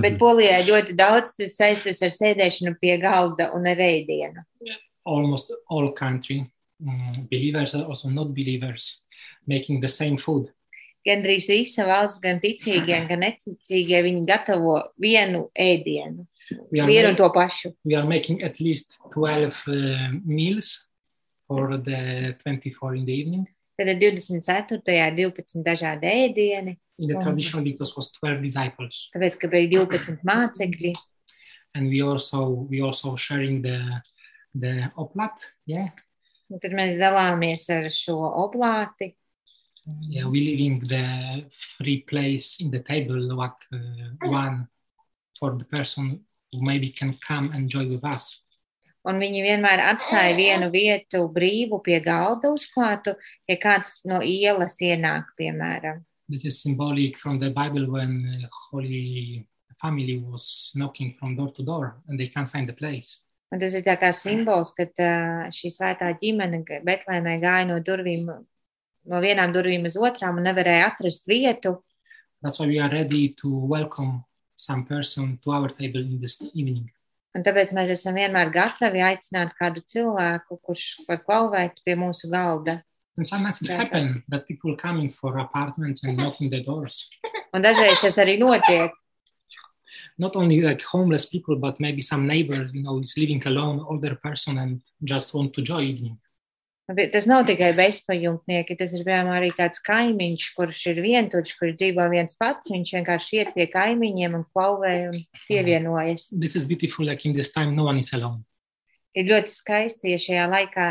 Bet Polijā ļoti daudz tas saistīts ar sēdēšanu pie galda un ar ēdienu. Almost all country um, believers are also not believers making the same food. Gandrīz visa valsts, gan ticīgie, gan neticīgie, viņi gatavo vienu ēdienu, We are, vienu un to pašu. we are making at least 12 uh, meals for the 24 in the evening. Tad ir 24. 12 dažādi ēdieni, In the traditional, because was 12 disciples. tāpēc, ka bija 12 mācekļi. And we also we also sharing the the oplat. Yeah. Un tad mēs dalāmies ar šo oblāti. Yeah, we leaving the free place in the table, like uh, one for the person maybe can come enjoy with us. Un viņi vienmēr atstāja vienu vietu brīvu pie galda uzklātu, ja kāds no ielas ienāk, piemēram. This is symbolic from the Bible when uh, Holy Family was knocking from door to door and they can't find the place. Un tas ir tā kā simbols, ka ā, šī svētā ģimene Betlēmē gāja no durvīm, no vienām durvīm uz otrām un nevarēja atrast vietu. That's why we are ready to welcome some person to our table in this evening. Un tāpēc mēs esam vienmēr gatavi aicināt kādu cilvēku, kurš var klauvēt pie mūsu galda. And sometimes it Yeah. happens that people coming for apartments and knocking the doors. Un dažreiz tas arī notiek. Not only like homeless people, but maybe some neighbor, you know, is living alone, older person, and just want to enjoy evening. Bet Tas nav tikai bezpajumtnieki, tas ir piemēram arī tāds kaimiņš, kurš ir vientuļš, kurš dzīvo viens pats. Viņš vienkārši iet pie kaimiņiem un klauvē un pievienojas. This is beautiful. Like in this time, no one is alone. Ir ļoti skaisti, ja šajā laikā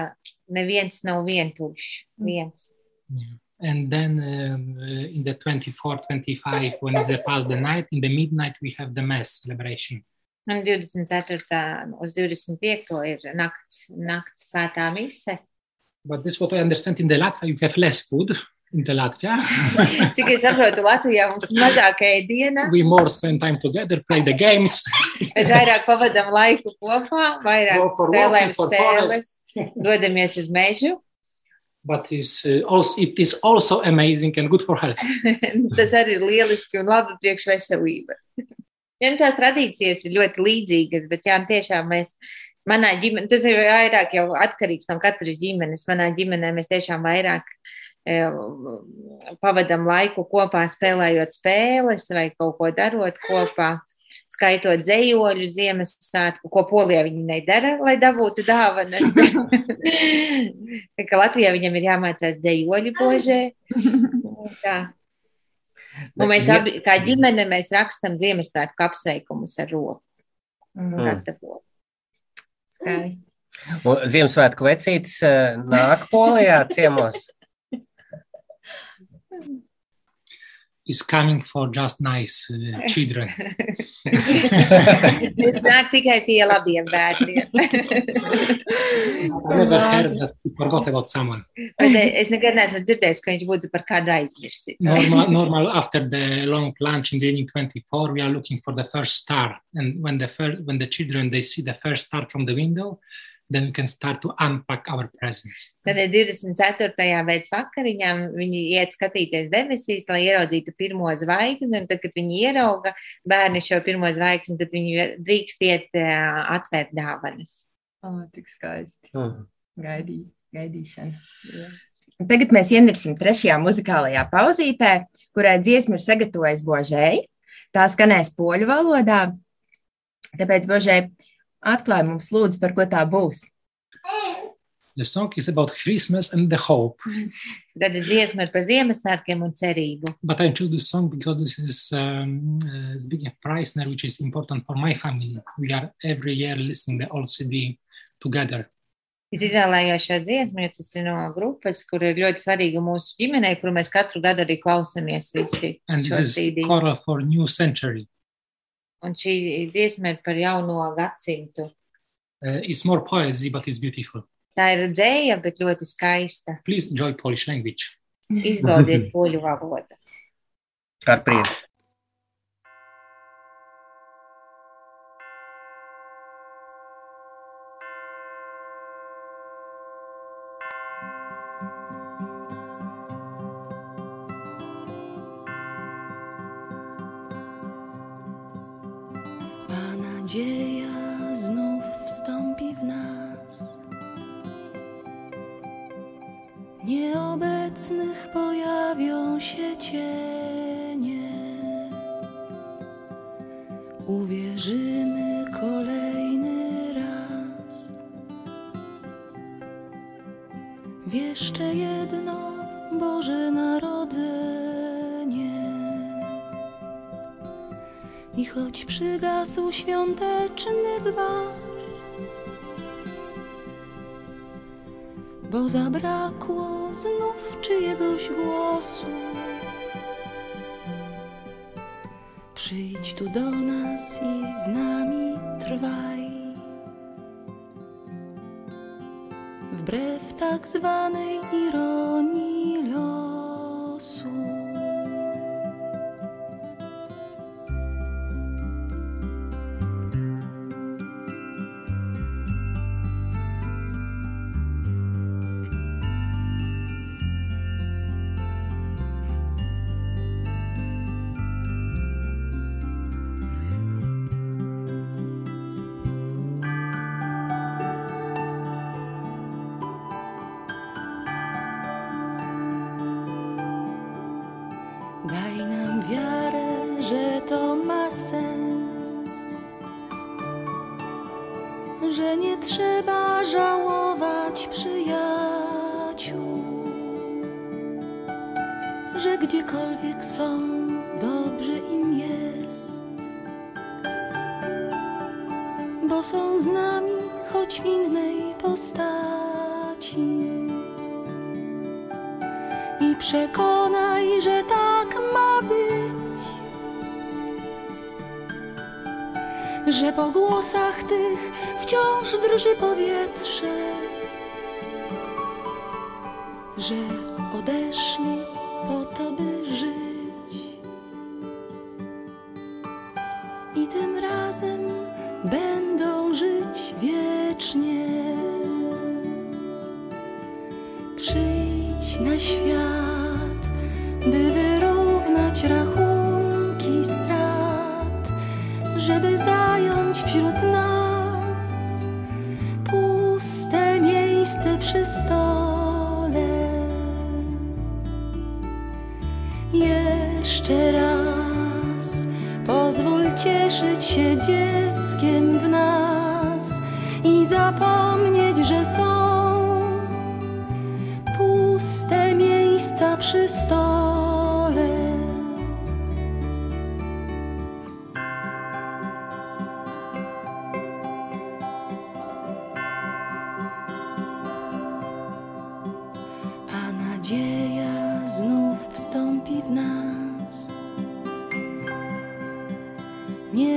neviens nav vientuļš. Viens. Yeah. And then um, uh, in the 24, 25, when is the past the night, in the midnight, we have the mass celebration. Un 24. uz 25. ir nakts, nakts svētā mise. But this is what I understand in the Latvia, you have less food in the Latvia. Cik es saprotu, Latvijā mums ir mazāk ēdiena. we more spend time together, play the games. Mēs vairāk pavadām laiku kopā, vairāk Go for spēlējam walking, for spēles, dodamies uz mežu. But is uh, also it is also amazing and good for health. Tas arī ir lieliski un labi priekš veselība. Ja nu tās tradīcijas ir ļoti līdzīgas, bet jā, tiešām mēs, manā ģimenē, tas ir vairāk atkarīgs no katras ģimenes. Manā ģimenē mēs tiešām vairāk e, pavadam laiku kopā spēlējot spēles vai kaut ko darot kopā. skaitot dzējoļu Ziemassvētku, ko Polijā viņi nedara, lai dabūtu dāvanas. Kā Latvijā viņam ir jāmācās dzējoļu božē. Tā. Un mēs abi, kā ģimene, mēs rakstam Ziemassvētku apsveikumus ar roku. Mm. Skaisti. Ziemassvētku vecītis eh, nāk Polijā ciemos. Is coming for just nice uh, children. Viņš nāk tikai pie labiem bērniem. I never heard that he forgot about someone. Bet es nekad neesmu dzirdējis, ka viņš būtu par kādu aizmirsis. Normal, normal. After the long lunch in the evening 24, we are looking for the first star, and when the first, when the children they see the first star from the window, then we can start to unpack our presents. Tad ir 24. pēc vakariņā viņi iet skatīties debesīs, lai ieraudzītu pirmo zvaigzni. Un tad, kad viņi ierauga bērni šo pirmo zvaigzni, tad viņi drīkst iet ā, atvērt dāvanas. O, tik skaisti. Mm. Gaidī, gaidīšana. Jā. Tagad mēs ienirsim trešajā muzikālajā pauzītē, kurai dziesma ir sagatavojis Božēji. Tā skanēs poļu valodā. Tāpēc, Božēji, atklāj mums, lūdzu, par ko tā būs. The song is about Christmas and the hope. Tad dziesma ir par Ziemassvētkiem un cerību. But I choose this song because this is um, uh, Zbigniew Preisner, which is important for my family. We are every year listening the old CD together. Es izvēlējos šo dziesmu, jo tas ir no grupas, kur ir ļoti svarīga mūsu ģimenei, kuru mēs katru gadu arī klausamies visi. And this is CD. choral for new century. Un šī dziesma ir par jauno gadsimtu. Uh, it's more poesy, but it's beautiful. Tā ir dzēja, bet ļoti skaista. Please enjoy Polish language. Izbaudiet poļu valodu. Ar prieku. Bo zabrakło znów czyjegoś głosu, przyjdź tu do nas i z nami trwaj. Wbrew tak zwanej ironii że nie trzeba żałować przyjaciół, że gdziekolwiek są, dobrze im jest, bo są z nami, choć w innej postaci. I przekonaj, że tak że po głosach tych wciąż drży powietrze, że odeszli po to, by żyć i tym razem będą żyć wiecznie. Przyjdź na świat,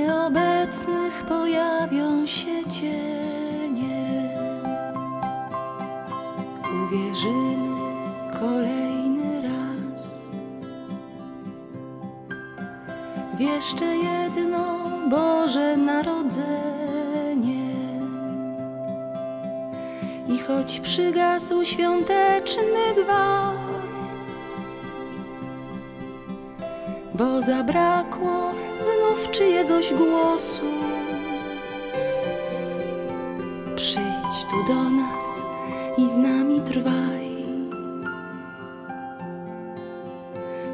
Nieobecnych pojawią się cienie. Uwierzymy kolejny raz w jeszcze jedno Boże Narodzenie. I choć przygasł świąteczny gwar, bo zabrakło czyjegoś głosu. Przyjdź tu do nas i z nami trwaj.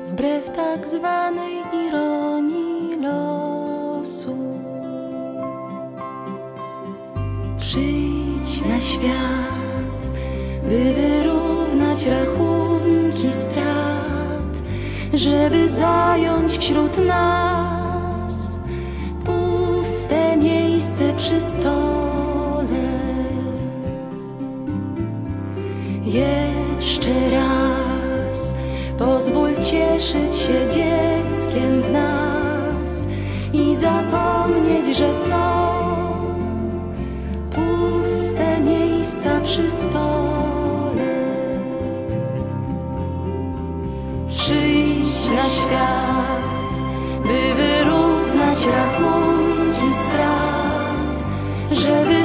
Wbrew tak zwanej ironii losu. Przyjdź na świat, by wyrównać rachunki strat, żeby zająć wśród nas miejsce przy stole. Jeszcze raz pozwól cieszyć się dzieckiem w nas i zapomnieć, że są puste miejsca przy stole. Przyjdź na świat, by wyrównać rachunki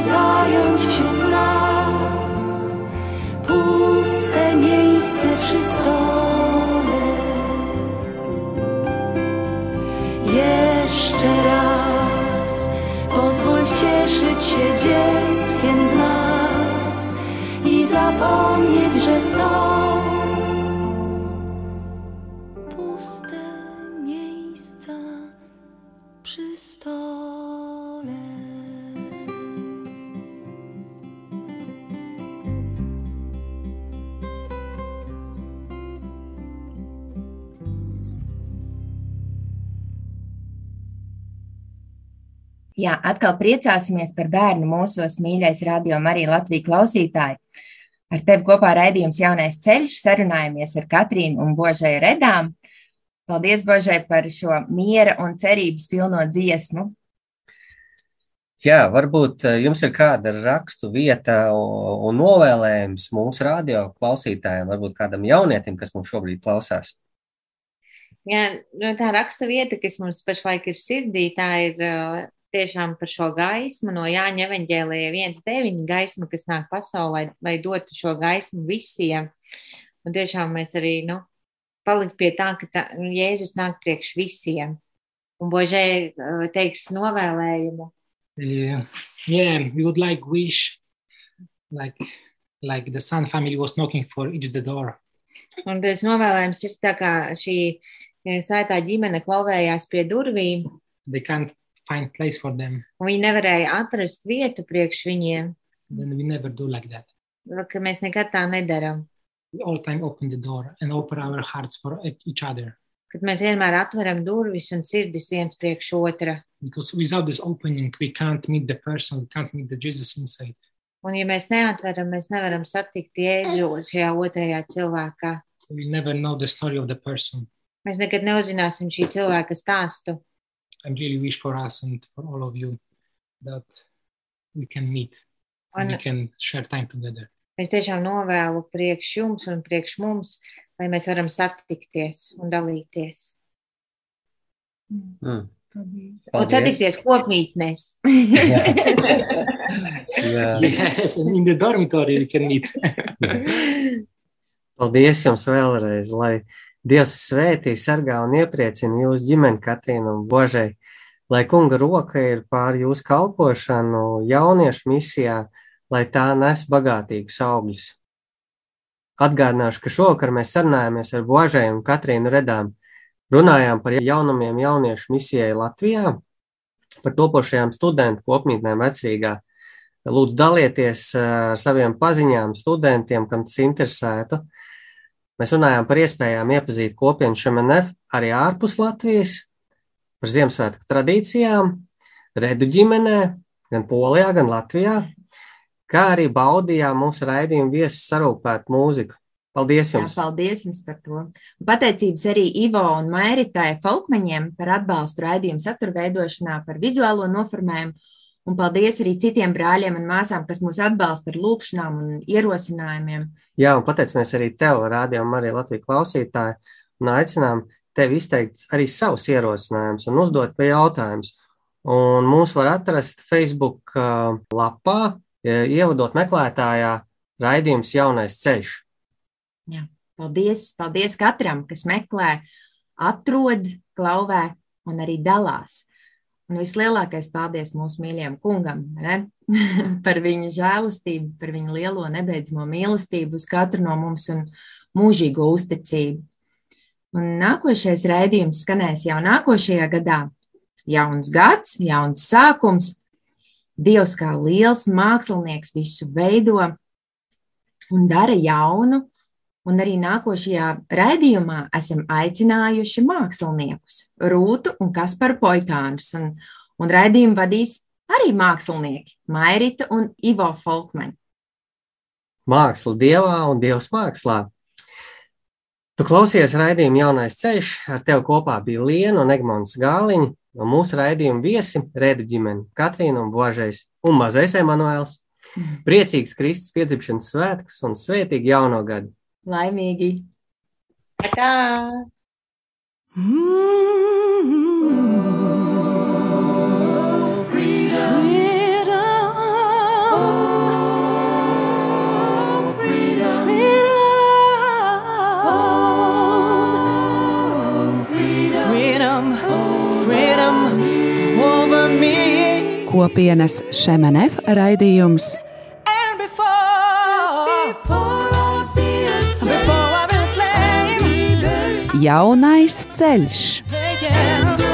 zająć wśród nas puste miejsce przy stole. Jeszcze raz pozwól cieszyć się dzieckiem w nas i zapomnieć, że są Jā, atkal priecāsimies par bērnu mūsos, mīļais radio Marija Latvija klausītāji. Ar tevi kopā raidījums Jaunais ceļš sarunājamies ar Katrīnu un Božai Redām. Paldies, Božai, par šo miera un cerības pilno dziesmu. Jā, varbūt eh, jums ir kāda rakstu vieta un, novēlējums mūsu radio klausītājiem, varbūt kādam jaunietim, kas mums šobrīd klausās. Jā, nu, tā raksta vieta, kas mums pašlaik ir sirdī, tā ir uh, tiešām par šo gaismu no Jāņa evaņģēlīja 1.9 gaisma, kas nāk pasaulē, lai dotu šo gaismu visiem. Un tiešām mēs arī, nu, palikt pie tā, ka tā, Jēzus nāk priekš visiem. Un Božē uh, teiks novēlējumu. Uh, yeah, we would like wish, like like the Sun family was knocking for each the door. Un tas novēlējums ir tā kā šī eh, svētā ģimene klauvējās pie durvīm, They can't find place for them. un viņi nevarēja atrast vietu priekš viņiem, Then we never do like that. ka mēs nekad tā nedaram. We all time open the door and open our hearts for e- each other. Kad mēs vienmēr atveram durvis un sirdis viens priekš otra. Because without this opening, we can't meet the person, we can't meet the Jesus inside. Un ja mēs neatveram, mēs nevaram satikt Jēzu šajā otrajā cilvēkā. So we never know the story of the person. Mēs nekad neuzzināsim šī cilvēka stāstu. I really wish for us and for all of you that we can meet and we can share time together. es tiešām novēlu priekš jums un priekš mums, lai mēs varam satikties un dalīties. Mm. Un satikties kopmītnēs. Jā. Yes, and in the dormitory we can meet. Paldies jums vēlreiz, lai Dievs svētī, sargā un iepriecina jūsu ģimeni, Katrīnu un Božai, lai kunga roka ir pār jūsu kalpošanu jauniešu misijā, lai tā nes bagātīgus augļus. Atgādināšu, ka šovakar mēs sarunājāmies ar Božai un Katrīnu Redām. Runājām par jaunumiem jauniešu misijai Latvijā, par topošajām studentu kopmītnēm vecrīgā. Lūdzu, dalieties ar saviem paziņām, studentiem, kam tas interesētu. Mēs runājām par iespējām iepazīt kopienu šemenef arī ārpus Latvijas, par Ziemassvētku tradīcijām, redu ģimenē, gan Polijā, gan Latvijā, kā arī baudījām mūsu raidījumu viesu sarūpētu mūziku. Paldies jums! Jā, paldies jums par to. Pateicības arī Ivo un Mairitai Falkmaņiem par atbalstu raidījumu satura veidošanā, par vizuālo noformējumu. Un paldies arī citiem brāļiem un māsām, kas mūs atbalsta ar lūkšanām un ierosinājumiem. Jā, un pateicamies arī tev, rādījām arī Latvijas klausītāji, un aicinām tevi izteikt arī savus ierosinājumus un uzdot pie jautājumus. Un mūs var atrast Facebook uh, lapā, ievadot meklētājā raidījums Jaunais ceļš. Jā. Paldies, paldies katram, kas meklē, atrod, klauvē un arī dalās. Un vislielākais paldies mūsu mīļajam kungam par viņa žēlastību, par viņa lielo nebeidzamo mīlestību uz katru no mums un mūžīgo uzticību. Un nākošais raidījums skanēs jau nākošajā gadā. Jauns gads, jauns sākums. Dievs kā liels mākslinieks visu veido un dara jaunu, Un arī nākošajā raidījumā esam aicinājuši māksliniekus, Rūtu un Kasparu Poikānus. Un, un raidījumu vadīs arī mākslinieki, Mairita un Ivo Folkmani. Māksla dievā un dievs mākslā. Tu klausies raidījumu jaunais ceļš, ar tevi kopā bija Liena un Egmonts Gāliņa, un mūsu raidījuma viesi Rēda ģimene Katrīna un Božais un mazais Emanuēls. Mm. Priecīgs Kristus piedzimšanas svētkus un svētīgi jauno gadu! Laimīgi! Tā! Kopienas Šemenef raidījums Jaunais ceļš. Yeah.